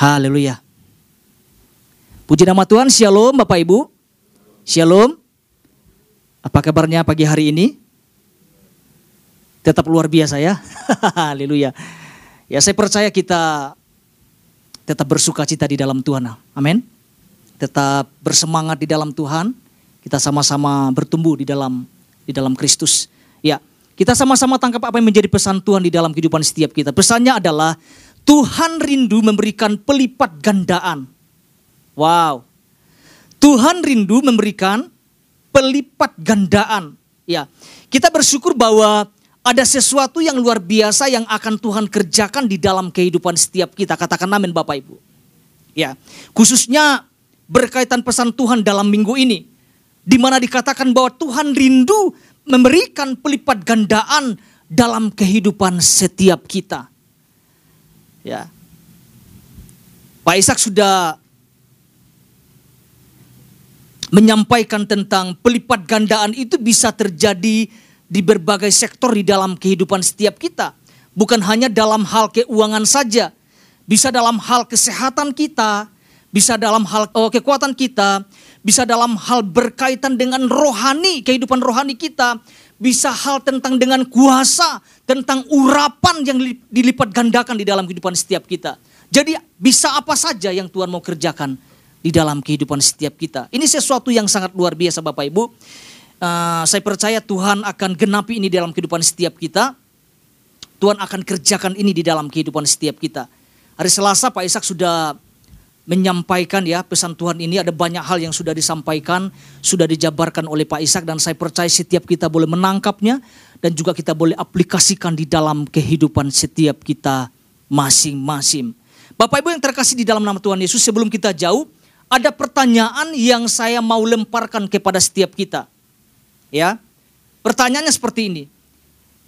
Haleluya. Puji nama Tuhan, Shalom Bapak Ibu. Shalom. Apa kabarnya pagi hari ini? Tetap luar biasa ya. Haleluya. Ya saya percaya kita tetap bersuka cita di dalam Tuhan. Amin. Tetap bersemangat di dalam Tuhan. Kita sama-sama bertumbuh di dalam di dalam Kristus. Ya, kita sama-sama tangkap apa yang menjadi pesan Tuhan di dalam kehidupan setiap kita. Pesannya adalah Tuhan rindu memberikan pelipat gandaan Wow. Tuhan rindu memberikan pelipat gandaan. Ya. Kita bersyukur bahwa ada sesuatu yang luar biasa yang akan Tuhan kerjakan di dalam kehidupan setiap kita. Katakan amin Bapak Ibu. Ya. Khususnya berkaitan pesan Tuhan dalam minggu ini. Di mana dikatakan bahwa Tuhan rindu memberikan pelipat gandaan dalam kehidupan setiap kita. Ya. Pak Ishak sudah menyampaikan tentang pelipat gandaan itu bisa terjadi di berbagai sektor di dalam kehidupan setiap kita. Bukan hanya dalam hal keuangan saja, bisa dalam hal kesehatan kita, bisa dalam hal oh, kekuatan kita, bisa dalam hal berkaitan dengan rohani, kehidupan rohani kita, bisa hal tentang dengan kuasa, tentang urapan yang dilipat gandakan di dalam kehidupan setiap kita. Jadi bisa apa saja yang Tuhan mau kerjakan di dalam kehidupan setiap kita. Ini sesuatu yang sangat luar biasa Bapak Ibu. Uh, saya percaya Tuhan akan genapi ini dalam kehidupan setiap kita. Tuhan akan kerjakan ini di dalam kehidupan setiap kita. Hari Selasa Pak Ishak sudah menyampaikan ya pesan Tuhan ini ada banyak hal yang sudah disampaikan, sudah dijabarkan oleh Pak Ishak dan saya percaya setiap kita boleh menangkapnya dan juga kita boleh aplikasikan di dalam kehidupan setiap kita masing-masing. Bapak Ibu yang terkasih di dalam nama Tuhan Yesus sebelum kita jauh, ada pertanyaan yang saya mau lemparkan kepada setiap kita. Ya. Pertanyaannya seperti ini.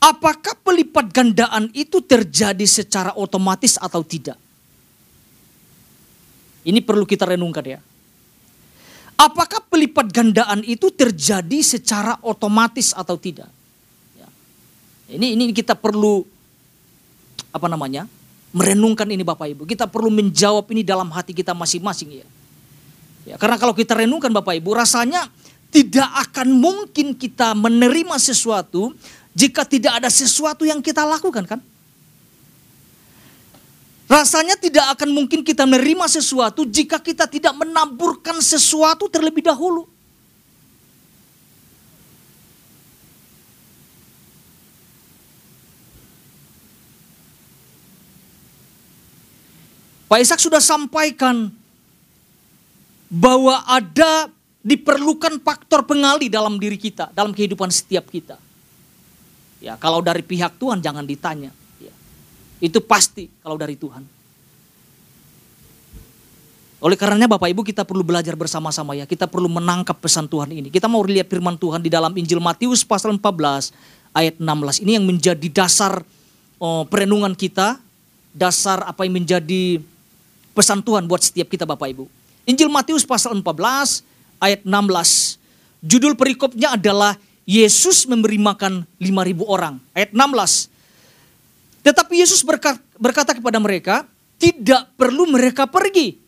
Apakah pelipat gandaan itu terjadi secara otomatis atau tidak? Ini perlu kita renungkan ya. Apakah pelipat gandaan itu terjadi secara otomatis atau tidak? Ya. Ini ini kita perlu apa namanya? Merenungkan ini Bapak Ibu. Kita perlu menjawab ini dalam hati kita masing-masing ya. Ya, karena kalau kita renungkan Bapak Ibu, rasanya tidak akan mungkin kita menerima sesuatu jika tidak ada sesuatu yang kita lakukan kan? Rasanya tidak akan mungkin kita menerima sesuatu jika kita tidak menaburkan sesuatu terlebih dahulu. Pak Ishak sudah sampaikan bahwa ada diperlukan faktor pengali dalam diri kita, dalam kehidupan setiap kita. Ya, kalau dari pihak Tuhan jangan ditanya. Itu pasti kalau dari Tuhan. Oleh karenanya Bapak Ibu kita perlu belajar bersama-sama ya. Kita perlu menangkap pesan Tuhan ini. Kita mau lihat firman Tuhan di dalam Injil Matius pasal 14 ayat 16. Ini yang menjadi dasar oh, perenungan kita. Dasar apa yang menjadi pesan Tuhan buat setiap kita Bapak Ibu. Injil Matius pasal 14 ayat 16. Judul perikopnya adalah Yesus memberi makan 5000 orang. Ayat 16. Tetapi Yesus berkata, kepada mereka, tidak perlu mereka pergi.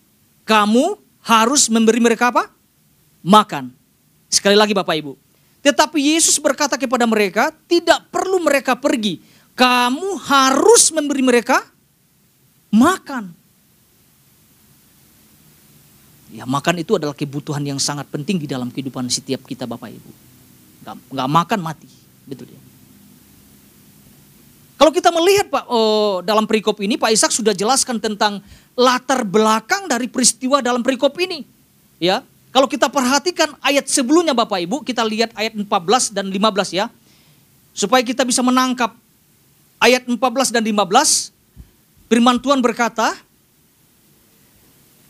Kamu harus memberi mereka apa? Makan. Sekali lagi Bapak Ibu. Tetapi Yesus berkata kepada mereka, tidak perlu mereka pergi. Kamu harus memberi mereka makan. Ya makan itu adalah kebutuhan yang sangat penting di dalam kehidupan setiap kita Bapak Ibu. Gak, makan mati, betul ya. Kalau kita melihat Pak oh, dalam perikop ini Pak Ishak sudah jelaskan tentang latar belakang dari peristiwa dalam perikop ini. Ya, kalau kita perhatikan ayat sebelumnya Bapak Ibu, kita lihat ayat 14 dan 15 ya. Supaya kita bisa menangkap ayat 14 dan 15. Firman Tuhan berkata,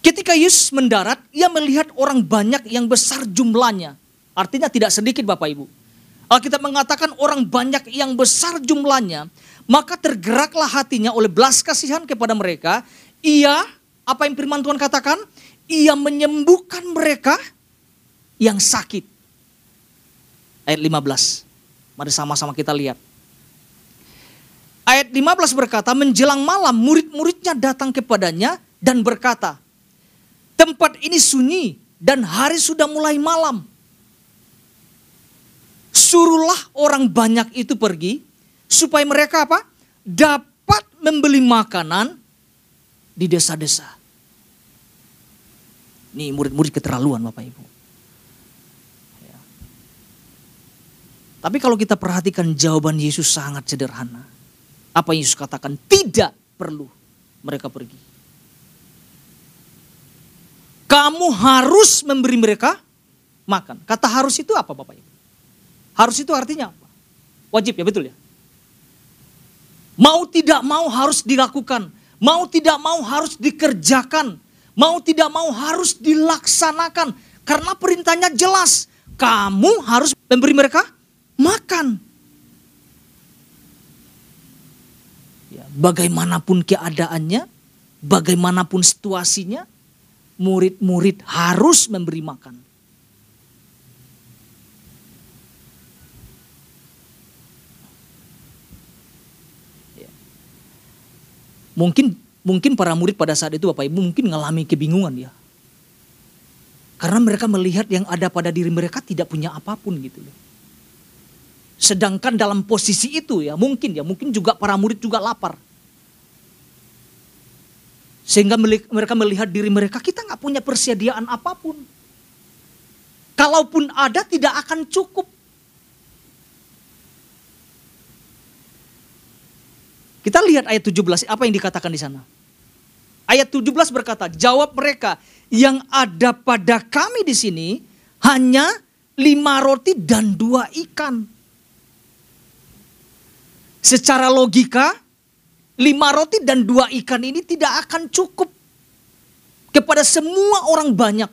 Ketika Yesus mendarat, ia melihat orang banyak yang besar jumlahnya. Artinya tidak sedikit Bapak Ibu. Alkitab mengatakan orang banyak yang besar jumlahnya, maka tergeraklah hatinya oleh belas kasihan kepada mereka. Ia, apa yang firman Tuhan katakan? Ia menyembuhkan mereka yang sakit. Ayat 15. Mari sama-sama kita lihat. Ayat 15 berkata, menjelang malam murid-muridnya datang kepadanya dan berkata, "Tempat ini sunyi dan hari sudah mulai malam. Suruhlah orang banyak itu pergi supaya mereka apa? Dapat membeli makanan di desa-desa." Ini murid-murid keterlaluan Bapak Ibu. Ya. Tapi kalau kita perhatikan jawaban Yesus sangat sederhana. Apa yang Yesus katakan? Tidak perlu mereka pergi. Kamu harus memberi mereka makan. Kata harus itu apa Bapak Ibu? Harus itu artinya apa? Wajib ya betul ya? Mau tidak mau harus dilakukan. Mau tidak mau harus dikerjakan. Mau tidak mau harus dilaksanakan. Karena perintahnya jelas. Kamu harus memberi mereka makan. Ya, bagaimanapun keadaannya, bagaimanapun situasinya, murid-murid harus memberi makan. Mungkin Mungkin para murid pada saat itu Bapak Ibu mungkin mengalami kebingungan ya. Karena mereka melihat yang ada pada diri mereka tidak punya apa pun gitu loh. Sedangkan dalam posisi itu ya mungkin ya mungkin juga para murid juga lapar. Sehingga mereka melihat diri mereka kita nggak punya persediaan apa pun. Kalaupun ada tidak akan cukup. Kita lihat ayat 17, apa yang dikatakan di sana? Ayat 17 berkata, jawab mereka, yang ada pada kami di sini hanya lima roti dan dua ikan. Secara logika, lima roti dan dua ikan ini tidak akan cukup kepada semua orang banyak.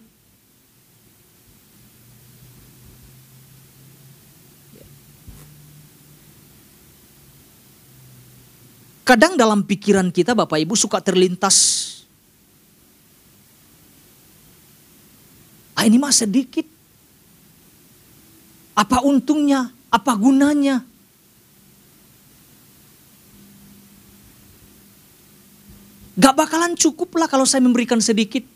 Kadang dalam pikiran kita Bapak Ibu suka terlintas. Ah ini mah sedikit. Apa untungnya? Apa gunanya? Gak bakalan cukup lah kalau saya memberikan sedikit.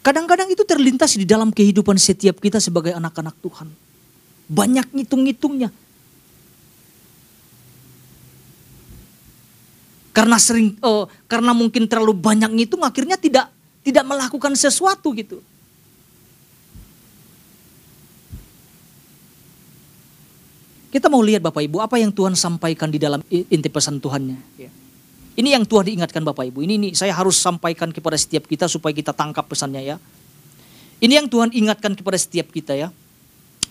Kadang-kadang itu terlintas di dalam kehidupan setiap kita sebagai anak-anak Tuhan. Banyak ngitung-ngitungnya. Karena sering uh, karena mungkin terlalu banyak ngitung akhirnya tidak tidak melakukan sesuatu gitu. Kita mau lihat Bapak Ibu apa yang Tuhan sampaikan di dalam inti pesan Tuhannya. Ya. Ini yang Tuhan diingatkan Bapak Ibu. Ini, ini saya harus sampaikan kepada setiap kita supaya kita tangkap pesannya ya. Ini yang Tuhan ingatkan kepada setiap kita ya.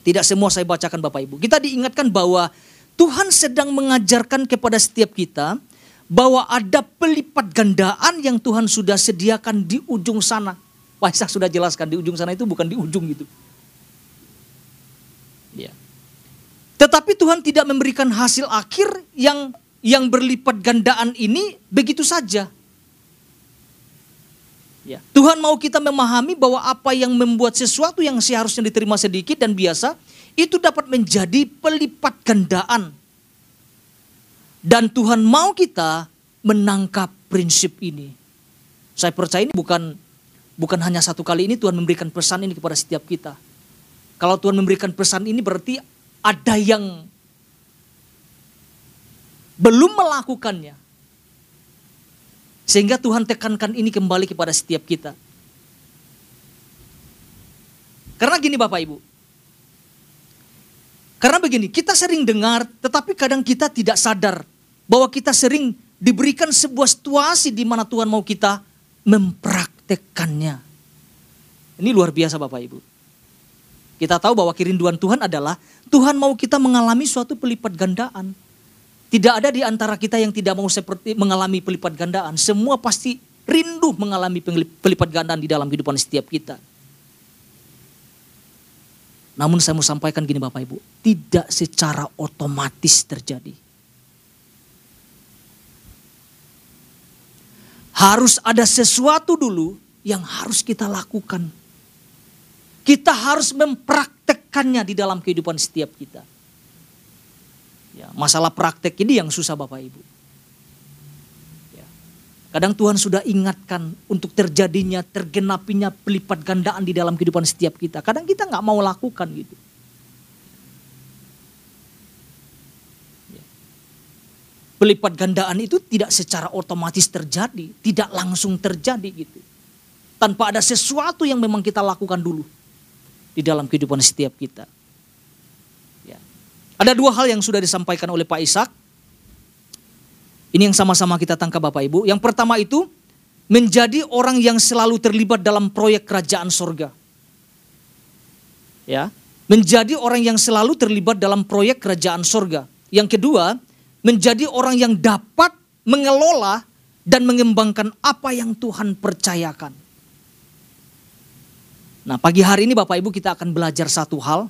Tidak semua saya bacakan Bapak Ibu. Kita diingatkan bahwa Tuhan sedang mengajarkan kepada setiap kita bahwa ada pelipat gandaan yang Tuhan sudah sediakan di ujung sana. Wah, saya sudah jelaskan di ujung sana itu bukan di ujung gitu. Ya. Tetapi Tuhan tidak memberikan hasil akhir yang yang berlipat gandaan ini begitu saja. Ya. Tuhan mau kita memahami bahwa apa yang membuat sesuatu yang seharusnya diterima sedikit dan biasa itu dapat menjadi pelipat gandaan dan Tuhan mau kita menangkap prinsip ini. Saya percaya ini bukan bukan hanya satu kali ini Tuhan memberikan pesan ini kepada setiap kita. Kalau Tuhan memberikan pesan ini berarti ada yang belum melakukannya. Sehingga Tuhan tekankan ini kembali kepada setiap kita. Karena gini Bapak Ibu. Karena begini, kita sering dengar tetapi kadang kita tidak sadar bahwa kita sering diberikan sebuah situasi di mana Tuhan mau kita mempraktekkannya. Ini luar biasa Bapak Ibu. Kita tahu bahwa kerinduan Tuhan adalah Tuhan mau kita mengalami suatu pelipat gandaan. Tidak ada di antara kita yang tidak mau seperti mengalami pelipat gandaan. Semua pasti rindu mengalami pelipat gandaan di dalam kehidupan setiap kita. Namun saya mau sampaikan gini Bapak Ibu, tidak secara otomatis terjadi. Harus ada sesuatu dulu yang harus kita lakukan. Kita harus mempraktekkannya di dalam kehidupan setiap kita. Ya, masalah praktek ini yang susah Bapak Ibu. Kadang Tuhan sudah ingatkan untuk terjadinya, tergenapinya pelipat gandaan di dalam kehidupan setiap kita. Kadang kita nggak mau lakukan gitu. Pelipat gandaan itu tidak secara otomatis terjadi, tidak langsung terjadi gitu. Tanpa ada sesuatu yang memang kita lakukan dulu di dalam kehidupan setiap kita. Ya. Ada dua hal yang sudah disampaikan oleh Pak Ishak ini yang sama-sama kita tangkap Bapak Ibu. Yang pertama itu menjadi orang yang selalu terlibat dalam proyek kerajaan sorga. Ya, menjadi orang yang selalu terlibat dalam proyek kerajaan sorga. Yang kedua, menjadi orang yang dapat mengelola dan mengembangkan apa yang Tuhan percayakan. Nah, pagi hari ini Bapak Ibu kita akan belajar satu hal.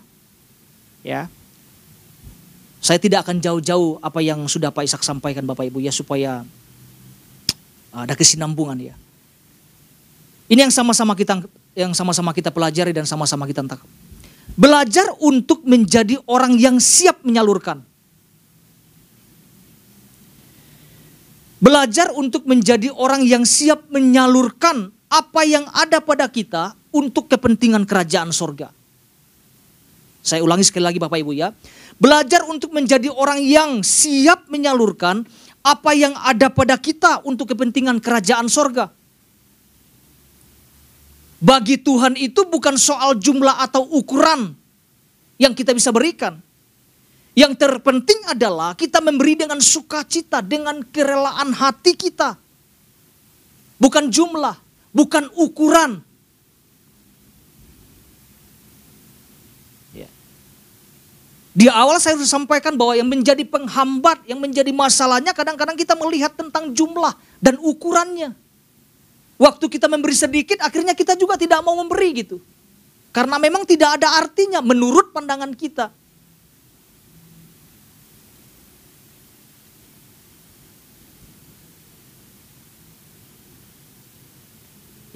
Ya, saya tidak akan jauh-jauh apa yang sudah Pak Ishak sampaikan Bapak Ibu ya supaya ada kesinambungan ya. Ini yang sama-sama kita yang sama-sama kita pelajari dan sama-sama kita tangkap. Belajar untuk menjadi orang yang siap menyalurkan. Belajar untuk menjadi orang yang siap menyalurkan apa yang ada pada kita untuk kepentingan kerajaan sorga. Saya ulangi sekali lagi Bapak Ibu ya. Belajar untuk menjadi orang yang siap menyalurkan apa yang ada pada kita untuk kepentingan kerajaan sorga. Bagi Tuhan itu bukan soal jumlah atau ukuran yang kita bisa berikan. Yang terpenting adalah kita memberi dengan sukacita, dengan kerelaan hati kita. Bukan jumlah, bukan ukuran, Di awal saya sudah sampaikan bahwa yang menjadi penghambat, yang menjadi masalahnya kadang-kadang kita melihat tentang jumlah dan ukurannya. Waktu kita memberi sedikit, akhirnya kita juga tidak mau memberi gitu. Karena memang tidak ada artinya menurut pandangan kita.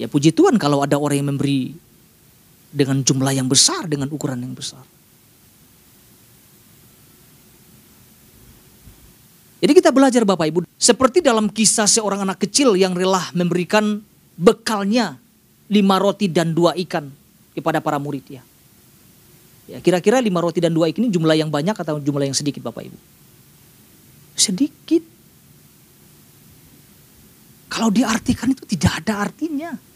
Ya puji Tuhan kalau ada orang yang memberi dengan jumlah yang besar, dengan ukuran yang besar. Jadi kita belajar Bapak Ibu, seperti dalam kisah seorang anak kecil yang rela memberikan bekalnya lima roti dan dua ikan kepada para murid ya. Ya kira-kira lima roti dan dua ikan ini jumlah yang banyak atau jumlah yang sedikit Bapak Ibu? Sedikit. Kalau diartikan itu tidak ada artinya.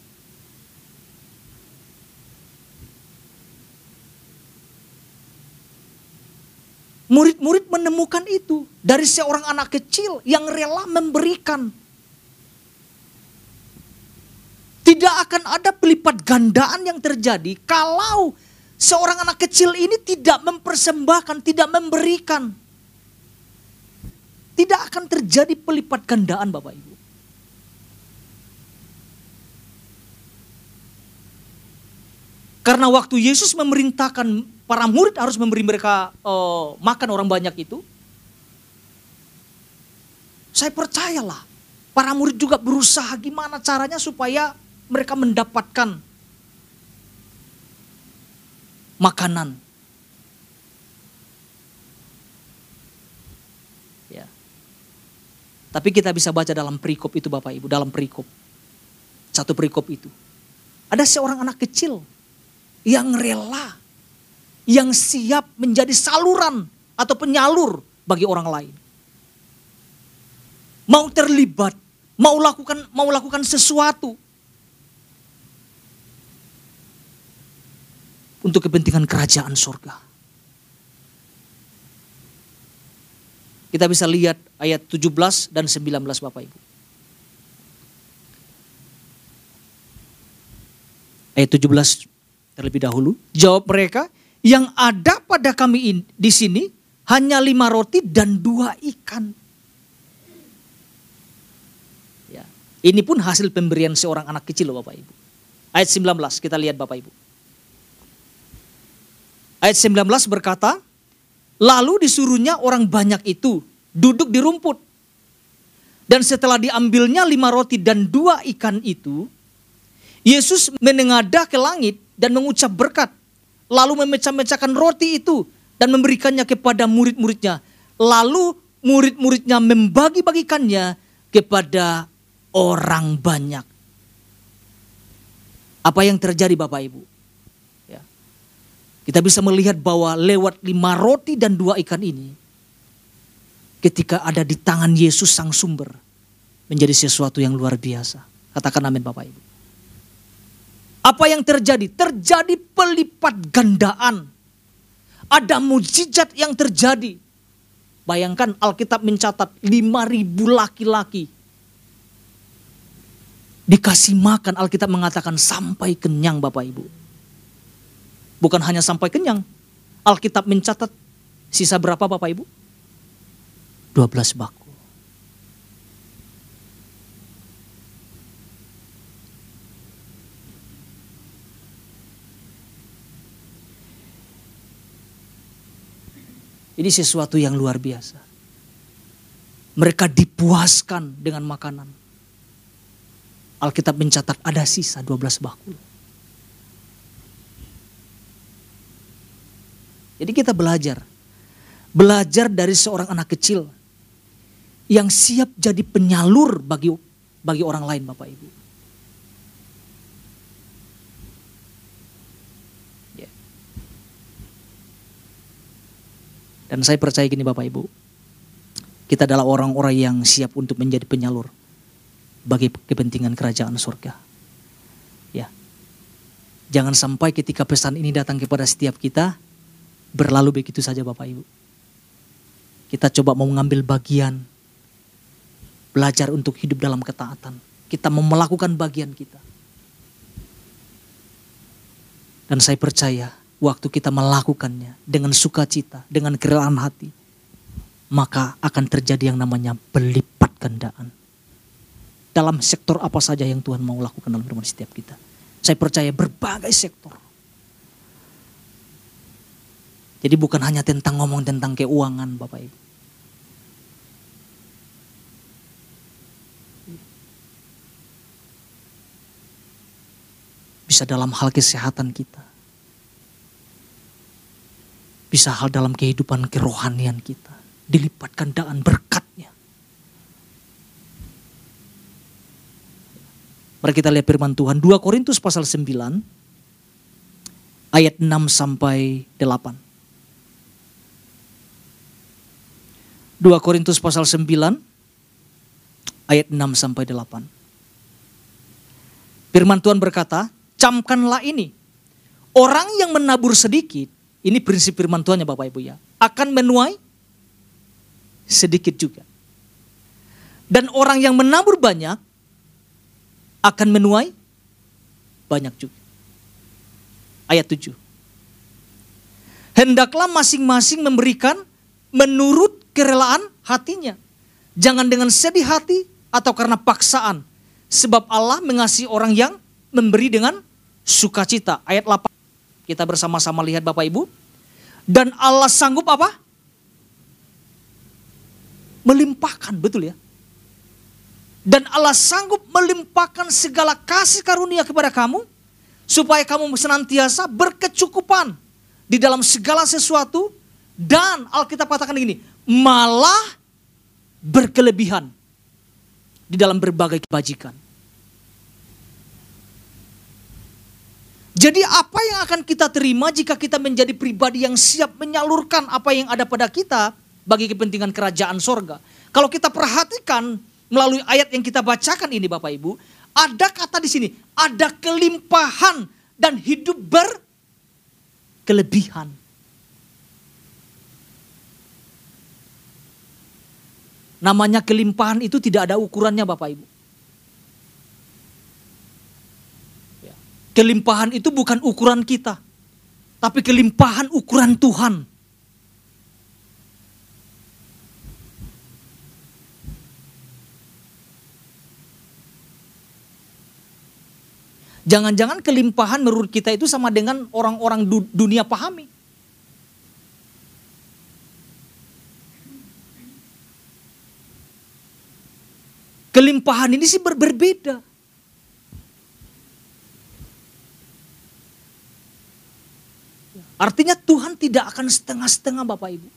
Murid-murid menemukan itu dari seorang anak kecil yang rela memberikan. Tidak akan ada pelipat gandaan yang terjadi kalau seorang anak kecil ini tidak mempersembahkan, tidak memberikan. Tidak akan terjadi pelipat gandaan Bapak Ibu. Karena waktu Yesus memerintahkan para murid harus memberi mereka uh, makan orang banyak itu. Saya percayalah, para murid juga berusaha gimana caranya supaya mereka mendapatkan makanan. Ya. Tapi kita bisa baca dalam perikop itu Bapak Ibu, dalam perikop. Satu perikop itu. Ada seorang anak kecil yang rela, yang siap menjadi saluran atau penyalur bagi orang lain. Mau terlibat, mau lakukan mau lakukan sesuatu untuk kepentingan kerajaan surga. Kita bisa lihat ayat 17 dan 19 Bapak Ibu. Ayat 17 terlebih dahulu. Jawab mereka, yang ada pada kami di sini hanya lima roti dan dua ikan. Ya, ini pun hasil pemberian seorang anak kecil loh Bapak Ibu. Ayat 19 kita lihat Bapak Ibu. Ayat 19 berkata, lalu disuruhnya orang banyak itu duduk di rumput. Dan setelah diambilnya lima roti dan dua ikan itu, Yesus menengadah ke langit dan mengucap berkat. Lalu memecah-mecahkan roti itu dan memberikannya kepada murid-muridnya. Lalu murid-muridnya membagi-bagikannya kepada orang banyak. Apa yang terjadi Bapak Ibu? Ya. Kita bisa melihat bahwa lewat lima roti dan dua ikan ini, ketika ada di tangan Yesus sang sumber, menjadi sesuatu yang luar biasa. Katakan amin Bapak Ibu. Apa yang terjadi? Terjadi pelipat gandaan. Ada mujizat yang terjadi. Bayangkan Alkitab mencatat 5000 laki-laki dikasih makan Alkitab mengatakan sampai kenyang Bapak Ibu. Bukan hanya sampai kenyang. Alkitab mencatat sisa berapa Bapak Ibu? 12 baku. Ini sesuatu yang luar biasa. Mereka dipuaskan dengan makanan. Alkitab mencatat ada sisa 12 bakul. Jadi kita belajar. Belajar dari seorang anak kecil yang siap jadi penyalur bagi bagi orang lain Bapak Ibu. Dan saya percaya gini Bapak Ibu. Kita adalah orang-orang yang siap untuk menjadi penyalur bagi kepentingan kerajaan surga. Ya. Jangan sampai ketika pesan ini datang kepada setiap kita berlalu begitu saja Bapak Ibu. Kita coba mau mengambil bagian belajar untuk hidup dalam ketaatan. Kita mau melakukan bagian kita. Dan saya percaya waktu kita melakukannya dengan sukacita, dengan kerelaan hati, maka akan terjadi yang namanya pelipat gandaan dalam sektor apa saja yang Tuhan mau lakukan dalam rumah setiap kita. Saya percaya berbagai sektor. Jadi bukan hanya tentang ngomong tentang keuangan Bapak Ibu. Bisa dalam hal kesehatan kita. Bisa hal dalam kehidupan kerohanian kita. Dilipat gandaan berkatnya. Mari kita lihat firman Tuhan 2 Korintus pasal 9 ayat 6 sampai 8. 2 Korintus pasal 9 ayat 6 sampai 8. Firman Tuhan berkata, camkanlah ini. Orang yang menabur sedikit, ini prinsip firman Tuhan ya Bapak Ibu ya, akan menuai sedikit juga. Dan orang yang menabur banyak akan menuai banyak juga. Ayat 7. Hendaklah masing-masing memberikan menurut kerelaan hatinya. Jangan dengan sedih hati atau karena paksaan. Sebab Allah mengasihi orang yang memberi dengan sukacita. Ayat 8. Kita bersama-sama lihat Bapak Ibu. Dan Allah sanggup apa? Melimpahkan, betul ya? Dan Allah sanggup melimpahkan segala kasih karunia kepada kamu. Supaya kamu senantiasa berkecukupan di dalam segala sesuatu. Dan Alkitab katakan begini, malah berkelebihan di dalam berbagai kebajikan. Jadi apa yang akan kita terima jika kita menjadi pribadi yang siap menyalurkan apa yang ada pada kita bagi kepentingan kerajaan sorga. Kalau kita perhatikan melalui ayat yang kita bacakan ini Bapak Ibu, ada kata di sini, ada kelimpahan dan hidup berkelebihan. Namanya kelimpahan itu tidak ada ukurannya Bapak Ibu. Kelimpahan itu bukan ukuran kita, tapi kelimpahan ukuran Tuhan. Jangan-jangan kelimpahan menurut kita itu sama dengan orang-orang du dunia pahami. Kelimpahan ini sih ber berbeda. Artinya Tuhan tidak akan setengah-setengah Bapak Ibu.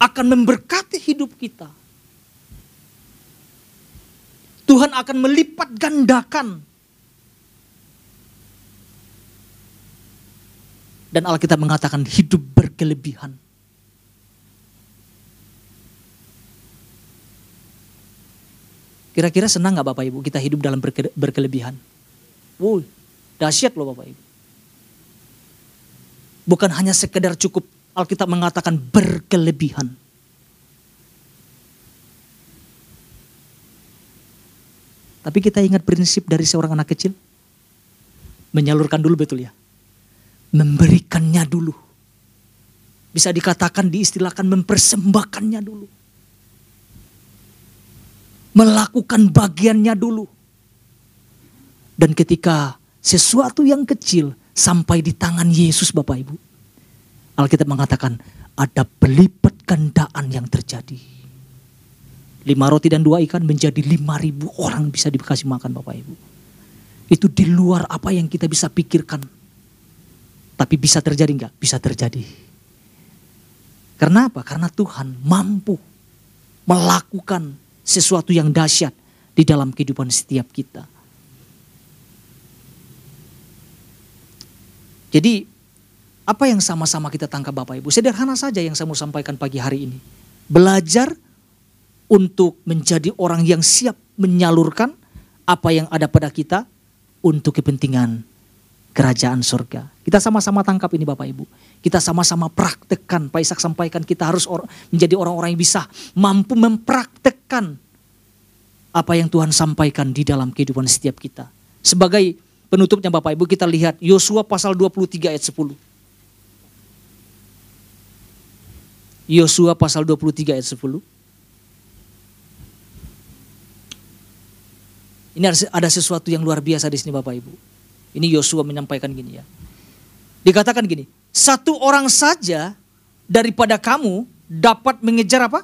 Akan memberkati hidup kita Tuhan akan melipat gandakan. Dan Alkitab mengatakan hidup berkelebihan. Kira-kira senang gak Bapak Ibu kita hidup dalam berke berkelebihan? Wow, dahsyat loh Bapak Ibu. Bukan hanya sekedar cukup Alkitab mengatakan berkelebihan. Tapi kita ingat prinsip dari seorang anak kecil. Menyalurkan dulu betul ya. Memberikannya dulu. Bisa dikatakan diistilahkan mempersembahkannya dulu. Melakukan bagiannya dulu. Dan ketika sesuatu yang kecil sampai di tangan Yesus Bapak Ibu. Alkitab mengatakan ada pelipat gandaan yang terjadi. Lima roti dan dua ikan menjadi lima ribu orang bisa dikasih makan Bapak Ibu. Itu di luar apa yang kita bisa pikirkan. Tapi bisa terjadi enggak? Bisa terjadi. Karena apa? Karena Tuhan mampu melakukan sesuatu yang dahsyat di dalam kehidupan setiap kita. Jadi apa yang sama-sama kita tangkap Bapak Ibu? Sederhana saja yang saya mau sampaikan pagi hari ini. Belajar untuk menjadi orang yang siap menyalurkan apa yang ada pada kita untuk kepentingan kerajaan surga. Kita sama-sama tangkap ini Bapak Ibu. Kita sama-sama praktekkan. Pak Ishak sampaikan kita harus or menjadi orang-orang yang bisa mampu mempraktekkan apa yang Tuhan sampaikan di dalam kehidupan setiap kita. Sebagai penutupnya Bapak Ibu kita lihat Yosua pasal 23 ayat 10. Yosua pasal 23 ayat 10. Ini ada sesuatu yang luar biasa di sini Bapak Ibu. Ini Yosua menyampaikan gini ya. Dikatakan gini, satu orang saja daripada kamu dapat mengejar apa?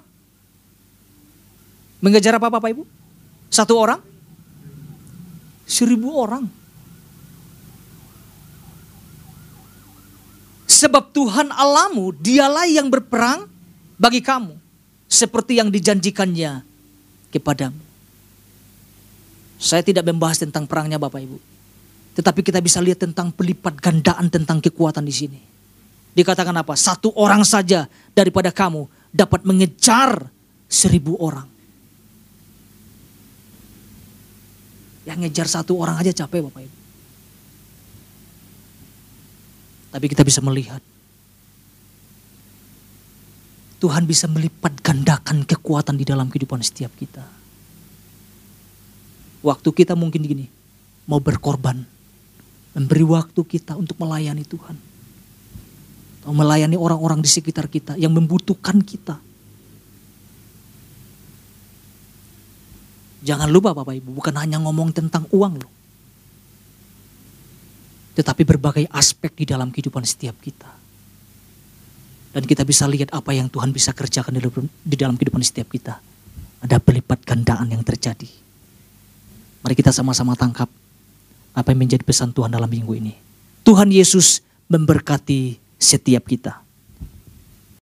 Mengejar apa Bapak Ibu? Satu orang? Seribu orang. Sebab Tuhan Alamu dialah yang berperang bagi kamu. Seperti yang dijanjikannya kepadamu. Saya tidak membahas tentang perangnya Bapak Ibu. Tetapi kita bisa lihat tentang pelipat gandaan tentang kekuatan di sini. Dikatakan apa? Satu orang saja daripada kamu dapat mengejar seribu orang. Yang ngejar satu orang aja capek Bapak Ibu. Tapi kita bisa melihat. Tuhan bisa melipat gandakan kekuatan di dalam kehidupan setiap kita. Waktu kita mungkin gini, mau berkorban. Memberi waktu kita untuk melayani Tuhan. Atau melayani orang-orang di sekitar kita yang membutuhkan kita. Jangan lupa Bapak Ibu, bukan hanya ngomong tentang uang loh. Tetapi berbagai aspek di dalam kehidupan setiap kita. Dan kita bisa lihat apa yang Tuhan bisa kerjakan di dalam kehidupan setiap kita. Ada pelipat gandaan yang terjadi. Mari kita sama-sama tangkap apa yang menjadi pesan Tuhan dalam minggu ini. Tuhan Yesus memberkati setiap kita.